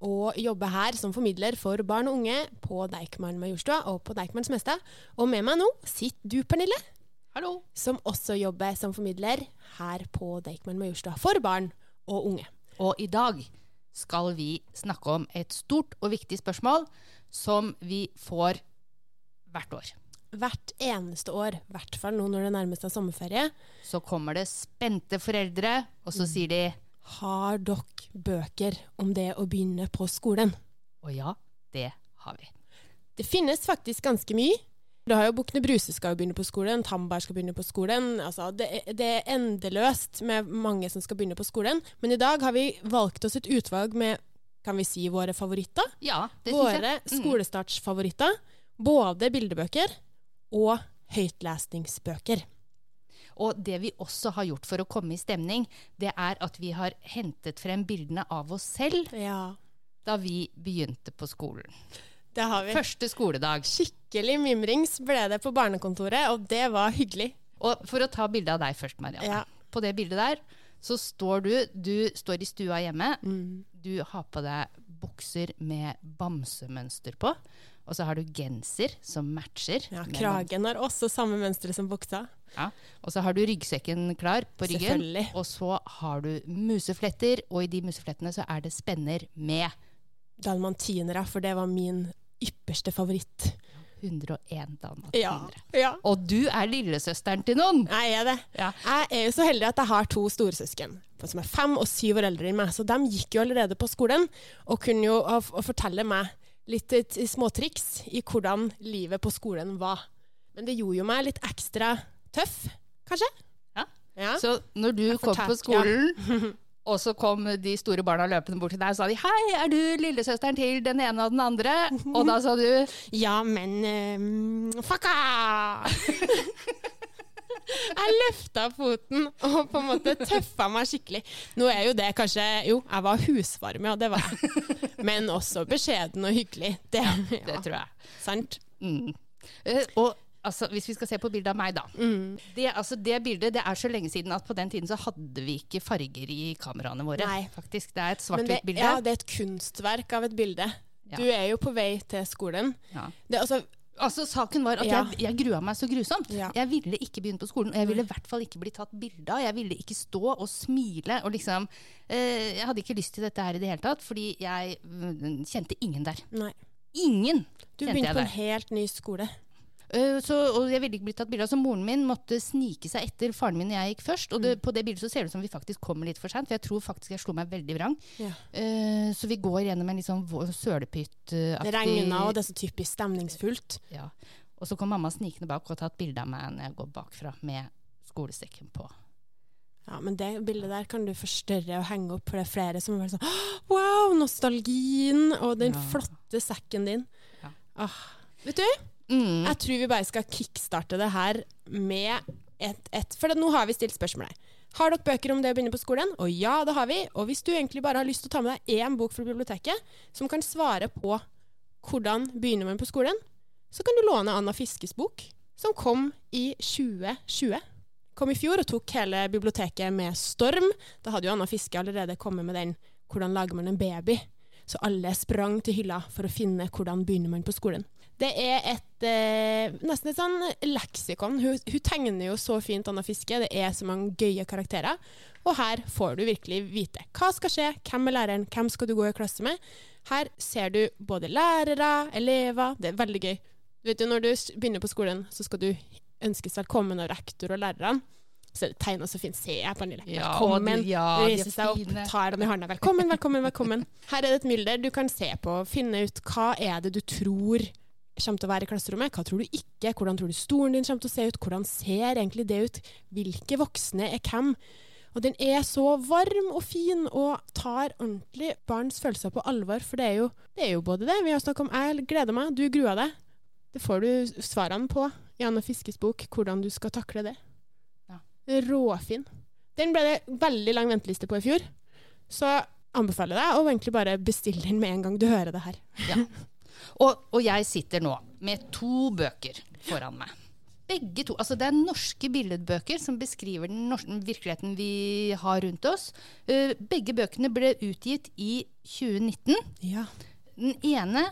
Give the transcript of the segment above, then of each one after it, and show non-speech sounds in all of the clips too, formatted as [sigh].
og jobber her som formidler for barn og unge på Deichman Majorstua og på Deichmans Mestad. Og med meg nå sitter du, Pernille, Hallo. som også jobber som formidler her på Deichman Majorstua for barn og unge. Og i dag skal vi snakke om et stort og viktig spørsmål som vi får hvert år. Hvert eneste år, i hvert fall nå når det nærmer seg sommerferie, Så kommer det spente foreldre, og så sier de har dere bøker om det å begynne på skolen. Å ja, det har vi. Det finnes faktisk ganske mye. Du har jo Bukkene Bruse skal jo begynne på skolen, Tambar skal begynne på skolen. Altså, det, er- det er endeløst med mange som skal begynne på skolen. Men i dag har vi valgt oss et utvalg med kan vi si våre favoritter. Ja, det Våre jeg. Mm. skolestartsfavoritter. Både bildebøker og høytlesningsbøker. Og det vi også har gjort for å komme i stemning, det er at vi har hentet frem bildene av oss selv Ja, da vi begynte på skolen. det har vi. Første skoledag. Skikkelig mimrings ble det på barnekontoret, og det var hyggelig. Og for å ta bilde av deg først, Marianne. Ja. På det bildet der så står du Du står i stua hjemme. Mm. Du har på deg bukser med bamsemønster på. Og så har du genser som matcher. Ja, Kragen har også samme mønster som buksa. Ja. Og så har du ryggsekken klar på ryggen. Selvfølgelig. Og så har du musefletter, og i de museflettene så er det spenner med Dalmantinere, for det var min ypperste favoritt. 101 dalmatinere. Ja. ja. Og du er lillesøsteren til noen! Jeg er det. Ja. Jeg er jo så heldig at jeg har to storesøsken som er fem og syv år eldre enn meg. Så de gikk jo allerede på skolen og kunne jo fortelle meg litt eh, småtriks i hvordan livet på skolen var. Men det gjorde jo meg litt ekstra tøff, kanskje. Ja. Ja. Så når du kom på skolen, [laughs] og så kom de store barna løpende bort til deg og sa de, 'Hei, er du lillesøsteren til den ene og den andre?' Og da sa du Ja, men um, fucka!' [laughs] jeg løfta foten og på en måte tøffa meg skikkelig. Nå er jo det kanskje Jo, jeg var husvarm, ja, det var jeg. Men også beskjeden og hyggelig. Det, Det ja, tror jeg. sant. Mm. Uh, og altså, hvis vi skal se på bildet av meg, da. Mm. Det, altså, det bildet det er så lenge siden at på den tiden så hadde vi ikke farger i kameraene våre. Nei. faktisk. Det er et svart-hvitt bilde. ja, det er et kunstverk av et bilde. Ja. Du er jo på vei til skolen. Ja. Det, altså, Altså, saken var at Ja. jeg, jeg grua meg så grusomt. Ja. Jeg ville ikke begynne på skolen, og jeg ville i hvert fall ikke bli tatt bilde av. Jeg ville ikke stå og smile og liksom eh, Jeg hadde ikke lyst til dette her i det hele tatt, fordi jeg mm, kjente ingen der. nei. Ingen Du begynte på en helt ny skole. Eh, så, og jeg ville ikke bli tatt bilde av, så moren min måtte snike seg etter faren min og jeg gikk først. Og det, Mm. på det bildet så ser det ut som vi faktisk kommer litt for seint, for jeg tror faktisk jeg slo meg veldig vrang. Ja. Uh, så vi går gjennom en litt sånn sølepyttaktig Det regna, og det er så typisk stemningsfullt. Ja. Og så kom mamma snikende bak og har tatt bilde av meg når jeg går bakfra med skolesekken på. Ja, men det bildet der kan du forstørre og henge opp, for det er flere som er sånn Wow, nostalgien og den Ja. flotte sekken din. Ja. Ah. Vet du, Mm. jeg tror vi bare skal kickstarte det her med et, et For nå har vi stilt spørsmålet. Har dere bøker om det å begynne på skolen? Og ja, det har vi. Og hvis du egentlig bare har lyst til å ta med deg én bok fra biblioteket som kan svare på hvordan begynner man på skolen, så kan du låne Anna Fiskes bok, som kom i 2020. Kom i fjor og tok hele biblioteket med storm. Da hadde jo Anna Fiske allerede kommet med den 'Hvordan lager man en baby?' Så alle sprang til hylla for å finne hvordan begynner man på skolen. Det er et eh, nesten et sånn leksikon. Hun, hun tegner jo så fint, Anna Fiske. Det er så mange gøye karakterer. Og her får du virkelig vite hva skal skje, hvem er læreren, hvem skal du gå i klasse med. Her ser du både lærere, elever. Det er veldig gøy. Du vet jo, Når du begynner på skolen, så skal du ønskes velkommen av rektor og lærerne. Så er det tegna så fint. Se, Pernille. Ja, Velkommen. ja, er Reiser seg opp, tar den i hånda. Velkommen, velkommen, velkommen. [laughs] Her er det et mylder du kan se på. Finne ut hva er det du tror kommer til å være i klasserommet. Hva tror du ikke? Hvordan tror du stolen din kommer til å se ut? Hvordan ser egentlig det ut? Hvilke voksne er hvem? Og den er så varm og fin og tar ordentlig barns følelser på alvor. For det er jo, det er jo både det vi har snakket om. Jeg gleder meg, du gruer deg. Det får du svarene på i Anna Fiskes bok hvordan du skal takle det. Ja. Råfin. Den ble det veldig lang venteliste på i fjor, så anbefaler jeg deg å egentlig bare bestille den med en gang du hører det her. [laughs] Og, og jeg sitter nå med to bøker foran meg. Begge to, altså Det er norske billedbøker som beskriver den norske virkeligheten vi har rundt oss. Eh, begge bøkene ble utgitt i 2019. Ja. Den ene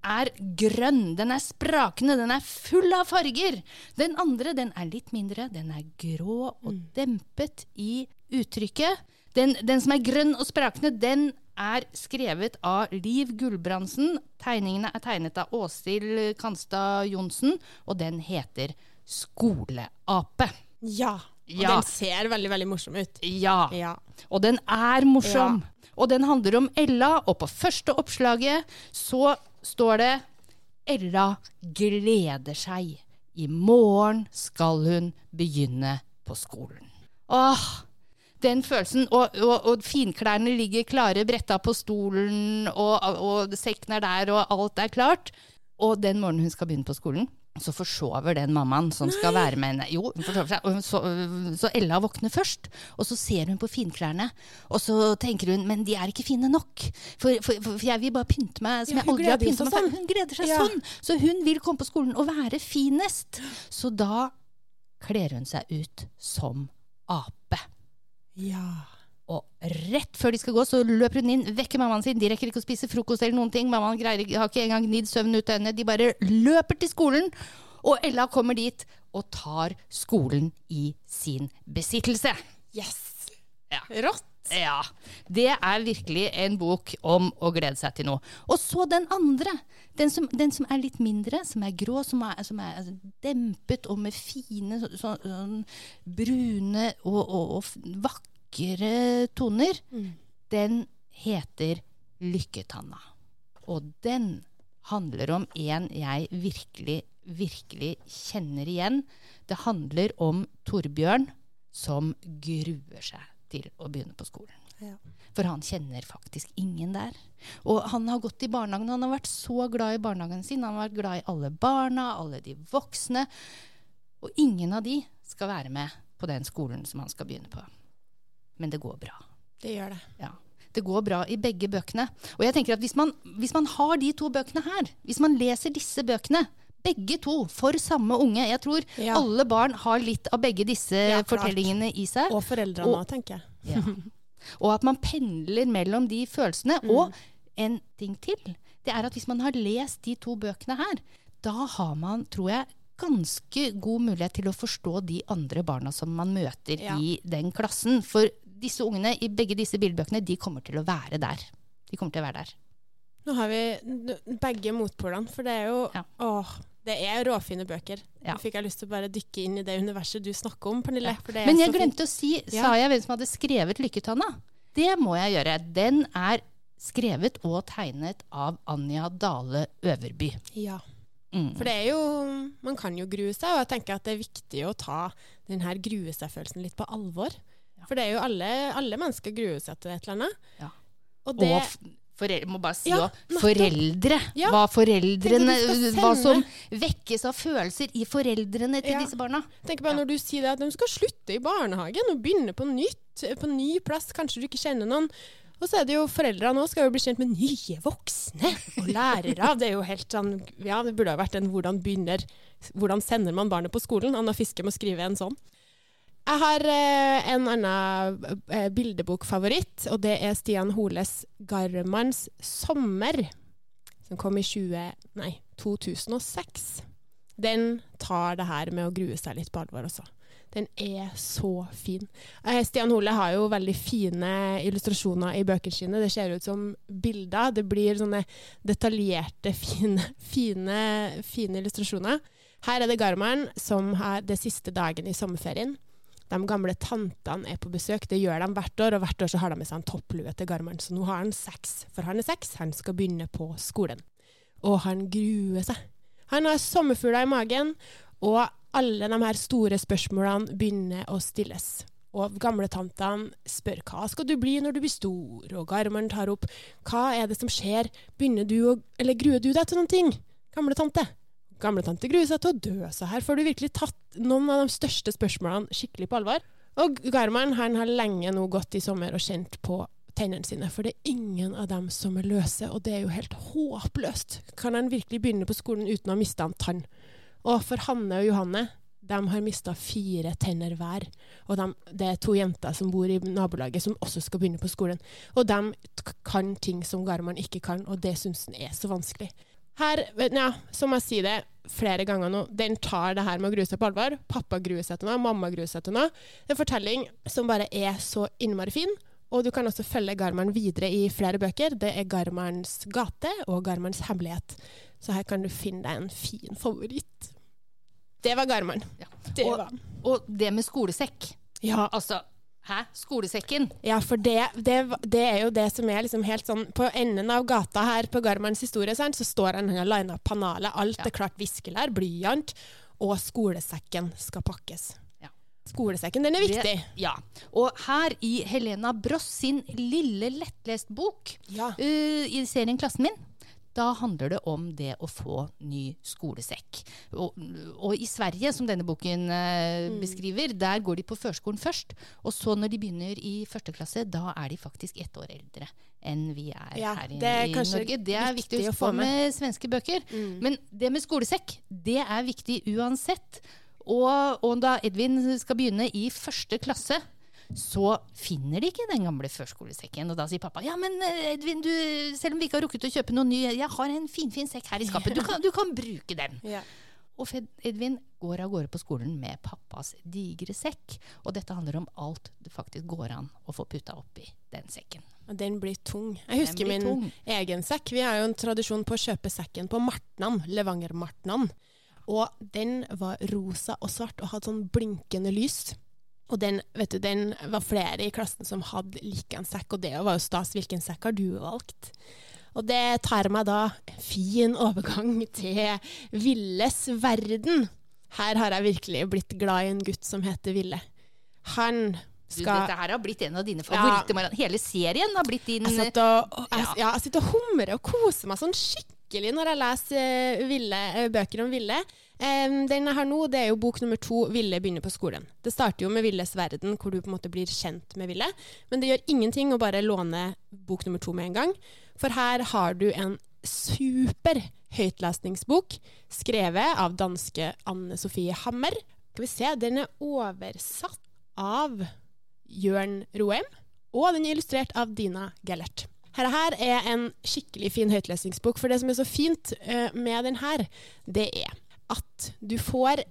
er grønn, den er sprakende, den er full av farger. Den andre den er litt mindre, den er grå og dempet i uttrykket. Den, den som er grønn og sprakende, den er skrevet av Liv Gulbrandsen. Tegningene er tegnet av Åshild Kanstad Johnsen, og den heter Skoleape. ja. Og Ja. den ser veldig, veldig morsom ut. Ja. Ja. Og den er morsom. Og den handler om Ella, og på første oppslaget så står det Ella gleder seg. I morgen skal hun begynne på skolen. Åh, den følelsen. Og, og, og finklærne ligger klare bretta på stolen, og, og sekken er der, og alt er klart. Og den morgenen hun skal begynne på skolen, så forsover den mammaen som skal være med henne. Jo, hun forsover seg. Så, så Ella våkner først, og så ser hun på finklærne. Og så tenker hun men de er ikke fine nok. For, for, for jeg vil bare pynte meg som Ja, jeg aldri har pynta meg sånn. Hun gleder seg Ja. sånn. Så hun vil komme på skolen og være finest. Så da kler hun seg ut som ape. Ja. Og rett før de skal gå, så løper hun inn, vekker mammaen sin. De rekker ikke å spise frokost eller noen ting. Mammaen greier, har ikke engang gnidd søvn ut av øynene. De bare løper til skolen. Og Ella kommer dit og tar skolen i sin besittelse. Yes. Ja. Rått. Ja, det er virkelig en bok om å glede seg til noe. Og så den andre. Den som, den som er litt mindre, som er grå, som er, som er altså, dempet og med fine så, så, sånn brune og, og, og f- vakre toner. Den heter Lykketanna. Og den handler om en jeg virkelig, virkelig kjenner igjen. Det handler om Torbjørn som gruer seg til å begynne på skolen. Ja. For han kjenner faktisk ingen der. Og han har gått i barnehagen, han har vært så glad i barnehagen sin. Han har vært glad i alle barna, alle de voksne. Og ingen av de skal være med på den skolen som han skal begynne på. Men det går bra. Det gjør det. Ja. Det går bra i begge bøkene. Og jeg tenker at hvis man, hvis man har de to bøkene her, hvis man leser disse bøkene, begge to for samme unge Jeg tror Ja. alle barn har litt av begge disse Ja, fortellingene i seg. Og foreldrene òg, tenker jeg. Ja. Og at man pendler mellom de følelsene. Og en ting til, det er at hvis man har lest de to bøkene her, da har man, tror jeg, ganske god mulighet til å forstå de andre barna som man møter i den klassen. For disse ungene i begge disse bildbøkene, de kommer til å være der. De kommer til å være der. Nå har vi begge motpolene, for det er jo Ja. Åh, det er råfine bøker. Ja. Nå fikk jeg lyst til å bare dykke inn i det universet du snakker om, Pernille. Er Men jeg så fint. glemte å si, Ja. sa jeg hvem som hadde skrevet Lykketanna? Det må jeg gjøre. Den er skrevet og tegnet av Anja Dale Øverby. Ja. Mm. For det er jo Man kan jo grue seg, og jeg tenker at det er viktig å ta denne grue seg-følelsen litt på alvor. For det er jo alle, alle mennesker gruer seg til et eller annet. Ja. Og det Og f- foreldre, må bare si Ja, foreldre. Ja. Hva foreldrene Hva som vekkes av følelser i foreldrene til Ja. disse barna. Tenk bare når du sier det at de skal slutte i barnehagen og begynne på nytt, på ny plass, kanskje du ikke kjenner noen. Og så er det jo foreldrene nå skal jo bli kjent med nye voksne og lærere. Det er jo helt sånn Ja, det burde ha vært en hvordan begynner Hvordan sender man barnet på skolen? Anna Fiske må skrive en sånn. Jeg har eh, en annen eh, bildebokfavoritt, og det er Stian Holes 'Garmanns sommer', som kom i 20, nei, 2006. Den tar det her med å grue seg litt på alvor også. Den er så fin. Eh, Stian Hole har jo veldig fine illustrasjoner i bøkene sine. Det ser ut som bilder. Det blir sånne detaljerte, [laughs] fine, fine, fine illustrasjoner. Her er det Garmaren som har det siste dagen i sommerferien. De gamle tantene er på besøk. Det gjør de hvert år, og hvert år så har de med seg en topplue til Garmaren. Så nå har han seks, for han er seks. Han skal begynne på skolen. Og han gruer seg. Han har sommerfugler i magen, og alle de her store spørsmålene begynner å stilles. Og gamletantene spør hva skal du bli når du blir stor, og Garmaren tar opp hva er det som skjer, begynner du å, eller gruer du deg til noen ting, gamle tante? Gamletante gruer seg til å dø, så her får du virkelig tatt noen av de største spørsmålene skikkelig på alvor. Og Garman han har lenge nå gått i sommer og kjent på tennene sine, for det er ingen av dem som er løse, og det er jo helt håpløst. Kan han virkelig begynne på skolen uten å ha mista en tann? Og for Hanne og Johanne, de har mista fire tenner hver. Og de, det er to jenter som bor i nabolaget som også skal begynne på skolen. Og de kan ting som Garman ikke kan, og det syns han er så vanskelig. Her, ja, som jeg sier det flere ganger nå, den tar det her med å grue seg på alvor. Pappa gruer seg til noe, mamma gruer seg til noe. En fortelling som bare er så innmari fin. Og du kan også følge Garman videre i flere bøker. Det er Garmans gate og Garmans hemmelighet. Så her kan du finne deg en fin favoritt. Det var Garman. Ja. Det Og- var Og det med skolesekk. Ja, Altså, hæ? Skolesekken? Ja, for det, det, det er jo det som er liksom helt sånn På enden av gata her på Garmans historie så står han og liner opp panalet. Alt Ja. er klart viskelær, blyant, og skolesekken skal pakkes. Ja. Skolesekken, den er viktig. Det, ja. Og her i Helena Bross sin lille lettlest bok Ja. uh, i serien Klassen min, da handler det om det å få ny skolesekk. Og, og i Sverige, som denne boken eh, Mm. beskriver, der går de på førskolen først. Og så når de begynner i første klasse, da er de faktisk ett år eldre enn vi er Ja, her i, i Norge. Det er viktig, viktig å få med. Mm. med svenske bøker. Men det med skolesekk, det er viktig uansett. Og, og da Edvin skal begynne i første klasse, så finner de ikke den gamle førskolesekken. Og da sier pappa ja, men eh, Edvin, du, selv om vi ikke har rukket å kjøpe noen ny, jeg har en finfin sekk her i skapet. Du kan, du kan bruke den. [laughs] Ja. Og Edvin går av gårde på skolen med pappas digre sekk. Og dette handler om alt det faktisk går an å få putta oppi den sekken. Den blir tung. Jeg husker min tung. egen sekk. Vi har jo en tradisjon på å kjøpe sekken på Martnan, Levanger-Martnan. Og den var rosa og svart og hadde sånn blinkende lys. Og den, vet du, den var flere i klassen som hadde like en sekk, og det var jo stas. Hvilken sekk har du valgt? Og det tar meg da en fin overgang til Villes verden. Her har jeg virkelig blitt glad i en gutt som heter Ville. Han Du, skal dette her har blitt en av dine favoritter. Marianne. Hele serien har blitt din jeg sitter og, og, jeg, Ja. ja, jeg sitter og humrer og koser meg sånn skikkelig når jeg leser eh, Ville, eh, bøker om Ville. Em, den jeg har nå, det er jo bok nummer to, 'Ville begynner på skolen'. Det starter jo med Villes verden, hvor du på en måte blir kjent med Ville. Men det gjør ingenting å bare låne bok nummer to med en gang. For her har du en super høytlesningsbok skrevet av danske Anne Sofie Hammer. Skal vi se, den er oversatt av Jørn Roheim, og den er illustrert av Dina Gellert. Dette her er en skikkelig fin høytlesningsbok, for det som er så fint eh, med den her, det er at du får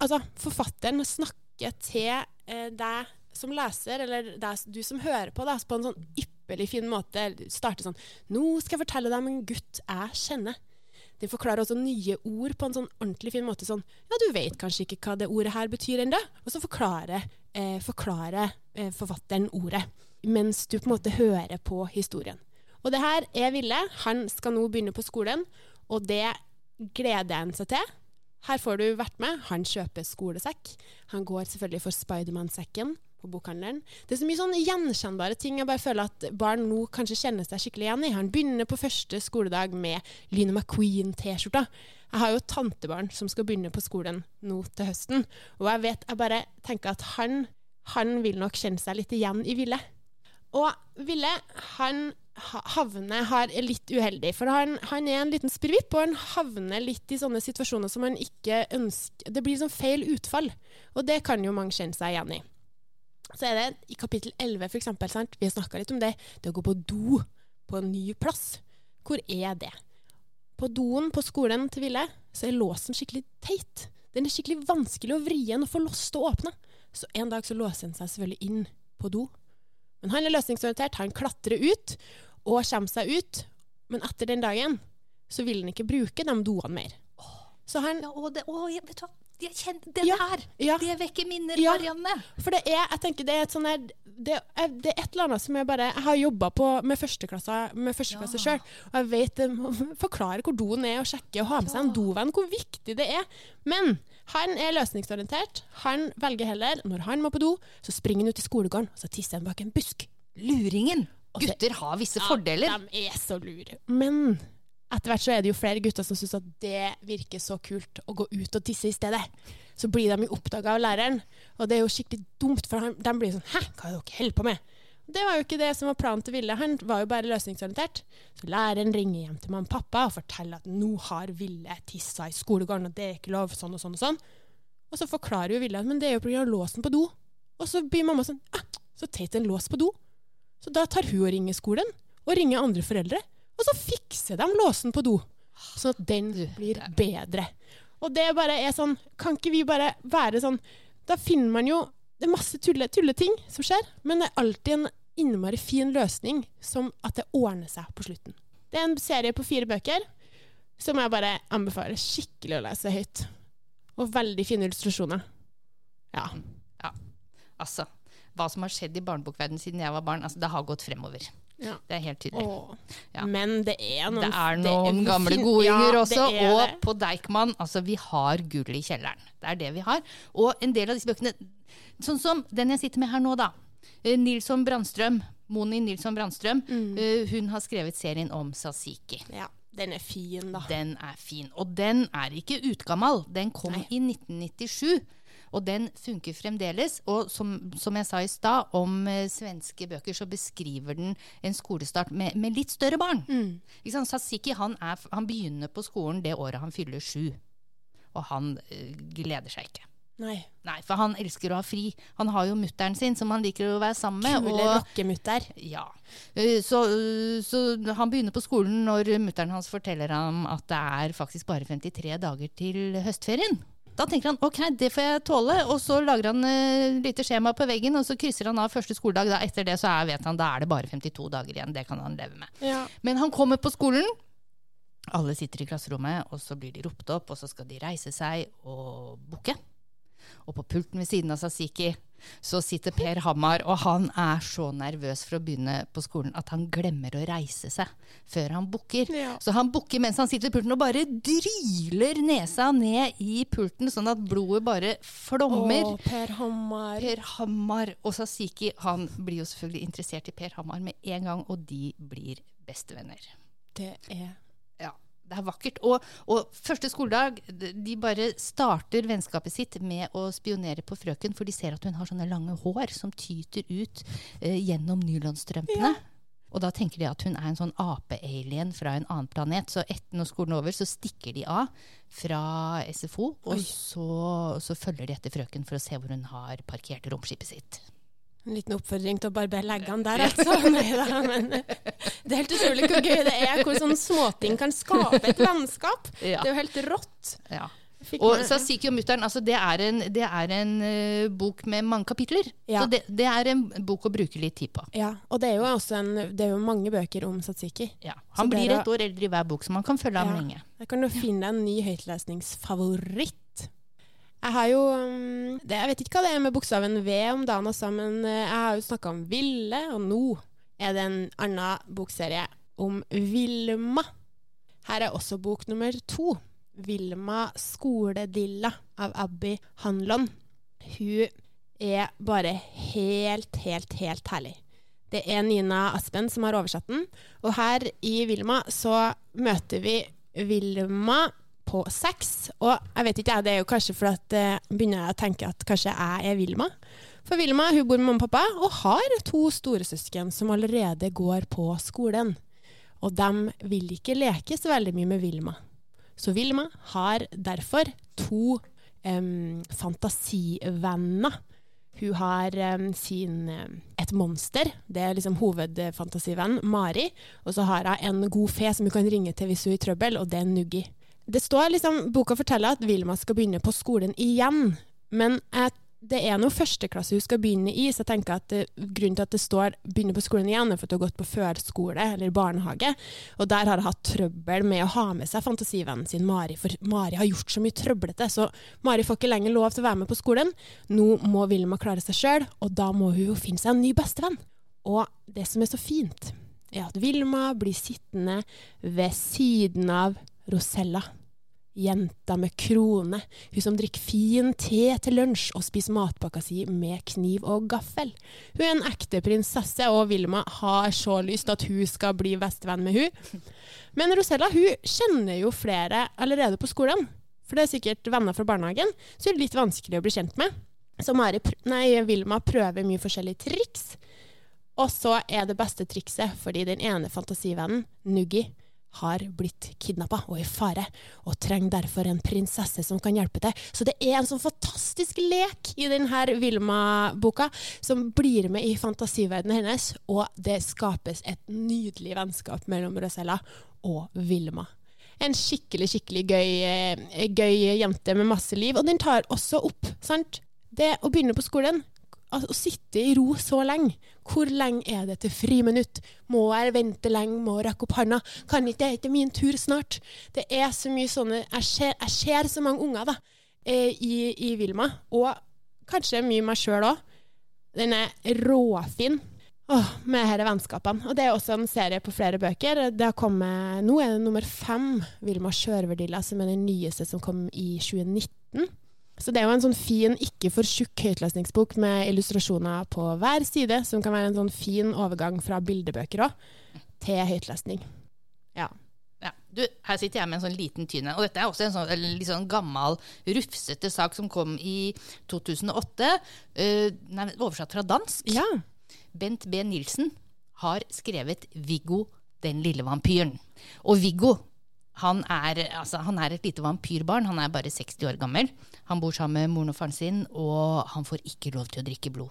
Altså, forfatteren snakke til eh, deg som leser, eller deg, du som hører på, da, på en sånn ypperlig fin måte. Starter sånn Nå skal jeg fortelle deg om en gutt jeg kjenner. Den forklarer også nye ord på en sånn ordentlig fin måte. Sånn Ja, du vet kanskje ikke hva det ordet her betyr ennå. Og så forklarer, eh, forklarer eh, forfatteren ordet. Mens du på en måte hører på historien. Og det her er Ville. Han skal nå begynne på skolen, og det gleder han seg til. Her får du vært med. Han kjøper skolesekk. Han går selvfølgelig for Spiderman-sekken på bokhandelen. Det er så mye sånn gjenkjennbare ting jeg bare føler at barn nå kanskje kjenner seg skikkelig igjen i. Han begynner på første skoledag med Lyne McQueen-T-skjorta. Jeg har jo tantebarn som skal begynne på skolen nå til høsten, og jeg vet, jeg bare tenker at han, han vil nok kjenne seg litt igjen i Ville. Og Ville, han ha- havner her er litt uheldig, for han, han er en liten spirrevipp, og han havner litt i sånne situasjoner som han ikke ønsker Det blir sånn feil utfall, og det kan jo mange kjenne seg igjen i. Så er det i kapittel 11, for eksempel, sant? vi har snakka litt om det, det å gå på do på en ny plass. Hvor er det? På doen på skolen til Ville så er låsen skikkelig teit. Den er skikkelig vanskelig å vri igjen og få låst og åpne. Så en dag så låser den seg selvfølgelig inn på do. Men han er løsningsorientert, han klatrer ut og kommer seg ut. Men etter den dagen så vil han ikke bruke de doene mer. Så han Ja, og det, og, vet du hva? Jeg kjenner den Ja, her! ja. Det vekker minner, Ja. Marianne. For det er, jeg tenker det er et sånn her det det er et eller annet som jeg bare Jeg har jobba med førsteklasse, med førsteklasse Ja. sjøl, og jeg vet forklare hvor doen er, og sjekke og ha med seg en dovenn, hvor viktig det er. Men han er løsningsorientert. Han velger heller, når han må på do, så springer han ut i skolegården, og så tisser han bak en busk. Luringen. Også, Gutter har visse fordeler. Ja, de er så lure. Men etter hvert så er det jo flere gutter som syns at det virker så kult å gå ut og tisse i stedet. Så blir de jo oppdaga av læreren, og det er jo skikkelig dumt, for de blir sånn Hæ, hva er det dere holder på med? Det var jo ikke det som var planen til Ville. Han var jo bare løsningsorientert. Så læreren ringer hjem til mamma og pappa og forteller at nå har Ville tissa i skolegården, og det er ikke lov, sånn og sånn og sånn. Og så forklarer jo Ville at men det er jo pga. låsen på do. Og så blir mamma sånn ah, Så teit en lås på do. Så da tar hun og ringer skolen, og ringer andre foreldre. Og så fikser de låsen på do, sånn at den blir bedre. Og det bare er sånn Kan ikke vi bare være sånn Da finner man jo Det er masse tulle, tulleting som skjer, men det er alltid en innmari fin løsning, som at det ordner seg på slutten. Det er en serie på fire bøker som jeg bare anbefaler skikkelig å lese høyt. Og veldig fine illustrasjoner. Ja. Altså, hva som har skjedd i barnebokverdenen siden jeg var barn, altså, det har gått fremover. Ja. Det er helt tydelig. Ja. Men det er noen Det er det noen er gamle godinger Ja, også, det og det. på Deichman, altså vi har gull i kjelleren. Det er det vi har. Og en del av disse bøkene, sånn som den jeg sitter med her nå da, eh, Nilsson Brandstrøm, Moni Nilsson Brandstrøm, Mm. eh, hun har skrevet serien om Sasiki. Ja, den er fin, da. Den er fin. Og den er ikke utgammal. Den kom Nei. i 1997. Og den funker fremdeles. Og som, som jeg sa i stad, om eh, svenske bøker, så beskriver den en skolestart med, med litt større barn. Mm. Sasiki han, er, han begynner på skolen det året han fyller sju. Og han eh, gleder seg ikke. Nei. Nei, for han elsker å ha fri. Han har jo mutter'n sin som han liker å være sammen med. Kule rockemutter. ja. Eh, Så, eh, så han begynner på skolen når mutter'n hans forteller ham at det er faktisk bare 53 dager til høstferien. Da tenker han ok, det får jeg tåle, og så lager han et lite skjema på veggen, og så krysser han av første skoledag. Da, etter det så er, vet han da er det bare 52 dager igjen. Det kan han leve med. Ja. Men han kommer på skolen. Alle sitter i klasserommet, og så blir de ropt opp, og så skal de reise seg og bukke. Og på pulten ved siden av Sasiki så sitter Per Hammar, og han er så nervøs for å begynne på skolen at han glemmer å reise seg før han bukker. Ja. Så han bukker mens han sitter ved pulten og bare dryler nesa ned i pulten, sånn at blodet bare flommer. Å, Per Hammar. Per Hammar og Sasiki han blir jo selvfølgelig interessert i Per Hammar med en gang, og de blir bestevenner. Det er Ja, det er vakkert. Og, og første skoledag, de bare starter vennskapet sitt med å spionere på frøken, for de ser at hun har sånne lange hår som tyter ut eh, gjennom nylonstrømpene. Og da tenker de at hun er en sånn ape-alien fra en annen planet. Så etter når skolen er over, så stikker de av fra SFO, og så, så følger de etter frøken for å se hvor hun har parkert romskipet sitt. En liten oppfordring til å barbere leggene der, altså. [laughs] Nei da, men det er helt utrolig hvor gøy det er, hvor sånne småting kan skape et vennskap. Ja. Det er jo helt rått. Ja. Og Sasiki og mutter'n, altså det er en, det er en uh, bok med mange kapitler. Ja. Så det, det er en bok å bruke litt tid på. Ja, og det er jo også en, det er jo mange bøker om Satsiki. Ja. Så Han blir dere- et år eldre i hver bok, så man kan følge ham Ja. lenge. Der kan du finne en ny høytlesningsfavoritt. Jeg har jo um, det, Jeg vet ikke hva det er med bokstaven V om dagen, også, men eh, jeg har jo snakka om Ville, og nå er det en annen bokserie om Vilma. Her er også bok nummer to. Vilma skoledilla av Abby Hanlon. Hun er bare helt, helt, helt herlig. Det er Nina Aspen som har oversatt den. Og her i Vilma så møter vi Vilma på sex. Og jeg vet ikke, det er jo kanskje fordi eh, begynner jeg å tenke at kanskje jeg er Vilma. For Vilma hun bor med mamma og pappa og har to storesøsken som allerede går på skolen. Og de vil ikke leke så veldig mye med Vilma. Så Vilma har derfor to um, fantasivenner. Hun har um, sin et monster, det er liksom hovedfantasivennen, Mari. Og så har hun en god fe som hun kan ringe til hvis hun er i trøbbel, og det er Nuggi. Det står liksom, Boka forteller at Vilma skal begynne på skolen igjen, men det er noe førsteklasse hun skal begynne i, så jeg tenker at det, grunnen til at det står 'begynne på skolen igjen', er for at hun har gått på førskole eller barnehage. Og der har hun hatt trøbbel med å ha med seg fantasivennen sin Mari, for Mari har gjort så mye trøblete, så Mari får ikke lenger lov til å være med på skolen. Nå må Vilma klare seg sjøl, og da må hun finne seg en ny bestevenn. Og det som er så fint, er at Vilma blir sittende ved siden av Rosella Jenta med krone. Hun som drikker fin te til lunsj og spiser matpakka si med kniv og gaffel. Hun er en ekte prinsesse, og Vilma har så lyst at hun skal bli bestevenn med hun. Men Rosella hun kjenner jo flere allerede på skolen. For det er sikkert venner fra barnehagen, så det er litt vanskelig å bli kjent med. Så Mari, nei, Vilma prøver mye forskjellige triks. Og så er det beste trikset fordi den ene fantasivennen, Nuggi, har blitt kidnappa og i fare, og trenger derfor en prinsesse som kan hjelpe til. Så det er en sånn fantastisk lek i denne Vilma-boka som blir med i fantasiverdenen hennes, og det skapes et nydelig vennskap mellom Rosella og Vilma. En skikkelig, skikkelig gøy, eh, gøy jente med masse liv, og den tar også opp, sant? Det å begynne på skolen, altså, å sitte i ro så lenge. Hvor lenge er det til friminutt? Må jeg vente lenge? Må jeg rekke opp handa? Kan ikke det ikke min tur snart? Det er så mye sånne Jeg ser, jeg ser så mange unger da, eh, i, i Vilma, og kanskje mye meg sjøl òg. Den er råfin. Åh, med disse vennskapene. Og det er også en serie på flere bøker. Det har kommet, nå er det nummer fem, Vilma Sjørverdilla, som er den nyeste som kom i 2019. Så det er jo en sånn fin, ikke for tjukk høytlesningsbok med illustrasjoner på hver side, som kan være en sånn fin overgang fra bildebøker òg, til høytlesning. Ja. Ja, du, her sitter jeg med en sånn liten tyne. Og dette er også en sånn, litt sånn gammel, rufsete sak som kom i 2008. Uh, nei, oversatt fra dansk. ja. Bent B. Nilsen har skrevet 'Viggo den lille vampyren'. Og Viggo han er, altså, han er et lite vampyrbarn. Han er bare 60 år gammel. Han bor sammen med moren og faren sin, og han får ikke lov til å drikke blod.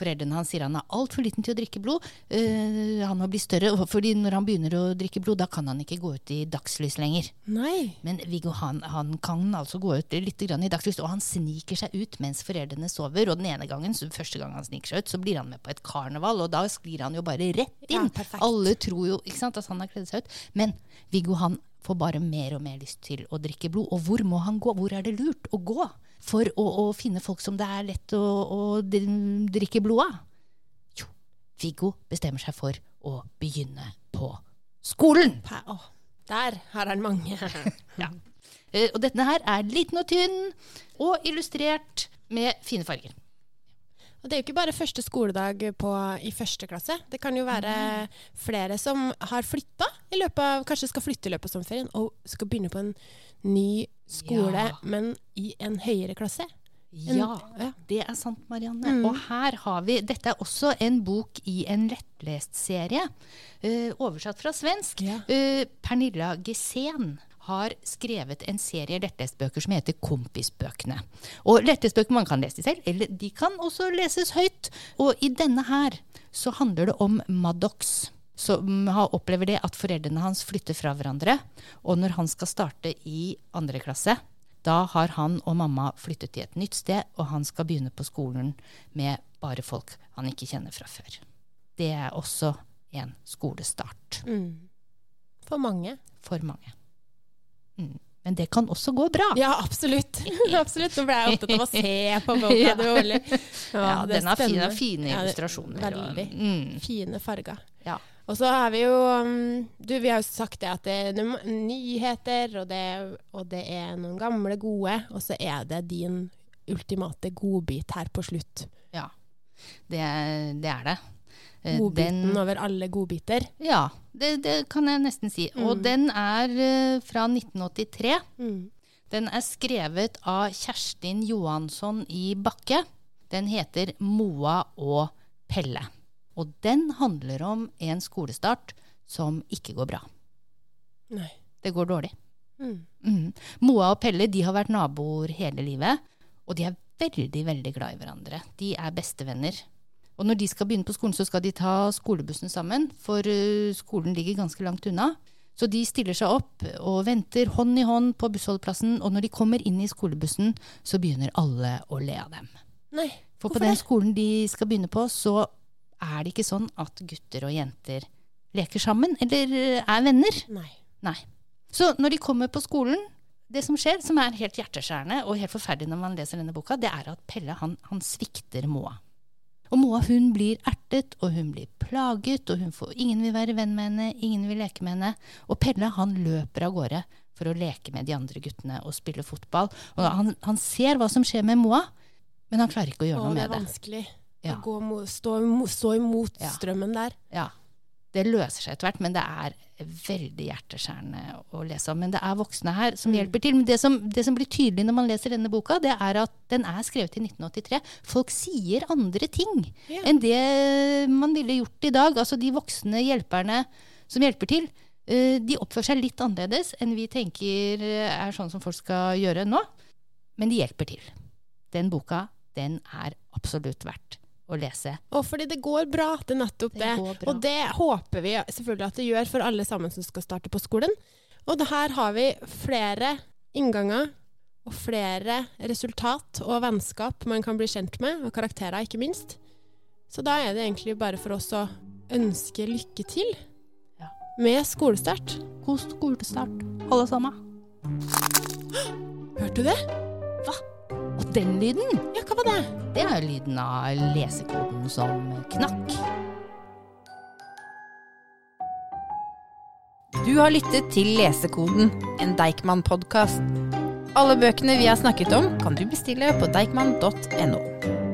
Foreldrene hans sier han er altfor liten til å drikke blod. Uh, han må bli større, fordi når han begynner å drikke blod, da kan han ikke gå ut i dagslys lenger. Nei. Men Viggo han, han kan altså gå ut litt grann i dagslys, og han sniker seg ut mens foreldrene sover. Og den ene gangen, så første gang han sniker seg ut, så blir han med på et karneval, og da sklir han jo bare rett inn. Ja, Alle tror jo ikke sant, at han har kledd seg ut. Men Viggo han får bare mer og mer lyst til å drikke blod. Og hvor må han gå? Hvor er det lurt å gå for å, å finne folk som det er lett å, å drikke blod av? Jo, Viggo bestemmer seg for å begynne på skolen. Åh, der har han mange. [laughs] Ja. Eh, og denne her er liten og tynn, og illustrert med fine farger. Og det er jo ikke bare første skoledag på, i første klasse. Det kan jo være flere som har flytta i løpet av, kanskje skal flytte i løpet av sommerferien og skal begynne på en ny skole, Ja. men i en høyere klasse. En- Ja, ja. det er sant, Marianne. Mm. Og her har vi Dette er også en bok i en lettlest serie, Uh, oversatt fra svensk. Ja. Uh, Pernilla Gesén har skrevet en serie lettlestbøker som heter Kompisbøkene. Og lettlestbøker man kan lese selv, eller de kan også leses høyt. Og i denne her så handler det om Maddox. Som opplever det at foreldrene hans flytter fra hverandre. Og når han skal starte i andre klasse, da har han og mamma flyttet til et nytt sted, og han skal begynne på skolen med bare folk han ikke kjenner fra før. Det er også en skolestart Mm. For mange. for mange. Mm. Men det kan også gå bra. Ja, absolutt. [laughs] absolutt. Nå ble jeg opptatt av å se på [laughs] boka. Ja. Ja, den har fine, fine illustrasjoner. Ja. Veldig. Og, mm, Fine farger. ja. Og så har vi jo um, Du, vi har jo sagt det at det er nyheter, og det, og det er noen gamle gode, og så er det din ultimate godbit her på slutt. ja. Det, det er det. Eh, Godbiten den- over alle godbiter. Ja, det, det kan jeg nesten si. Og Mm. den er eh, fra 1983. Mm. Den er skrevet av Kjerstin Johansson i Bakke. Den heter Moa og Pelle. Og den handler om en skolestart som ikke går bra. Nei. Det går dårlig. Mm. Mhm. Moa og Pelle de har vært naboer hele livet, og de er veldig, veldig glad i hverandre. De er bestevenner. Og når de skal begynne på skolen, så skal de ta skolebussen sammen, for eh, skolen ligger ganske langt unna. Så de stiller seg opp og venter hånd i hånd på bussholdeplassen, og når de kommer inn i skolebussen, så begynner alle å le av dem. Nei. For på den det? skolen de skal begynne på, så er det ikke sånn at gutter og jenter leker sammen, eller eh, er venner. Nei. Nei. Så når de kommer på skolen, det som skjer, som er helt hjerteskjærende og helt forferdelig når man leser denne boka, det er at Pelle han, han svikter Moa. Og Moa hun blir ertet, og hun blir plaget, og hun får, ingen vil være venn med henne, ingen vil leke med henne. Og Pelle han løper av gårde for å leke med de andre guttene og spille fotball. Og han, han ser hva som skjer med Moa, men han klarer ikke å gjøre noe det er med det. vanskelig Ja. å gå stå, stå imot Ja. strømmen der. Ja. Det løser seg etter hvert, men det er veldig hjerteskjærende å lese om. Men det er voksne her som hjelper til. Men det som, det som blir tydelig når man leser denne boka, det er at den er skrevet i 1983. Folk sier andre ting Ja. enn det man ville gjort i dag. Altså de voksne hjelperne som hjelper til, eh, de oppfører seg litt annerledes enn vi tenker eh, er sånn som folk skal gjøre nå. Men de hjelper til. Den boka, den er absolutt verdt å lese. Og fordi det går bra, det er nettopp Det det. Og det håper vi selvfølgelig at det gjør for alle sammen som skal starte på skolen. Og her har vi flere innganger og flere resultat og vennskap man kan bli kjent med, og karakterer ikke minst. Så da er det egentlig bare for oss å ønske lykke til Ja. med skolestart. God skolestart, alle sammen. Hørte du det? Og den lyden, Ja, hva var det? det er jo lyden av lesekoden som knakk. Du har lyttet til Lesekoden, en Deichman-podkast. Alle bøkene vi har snakket om, kan du bestille på deichman.no.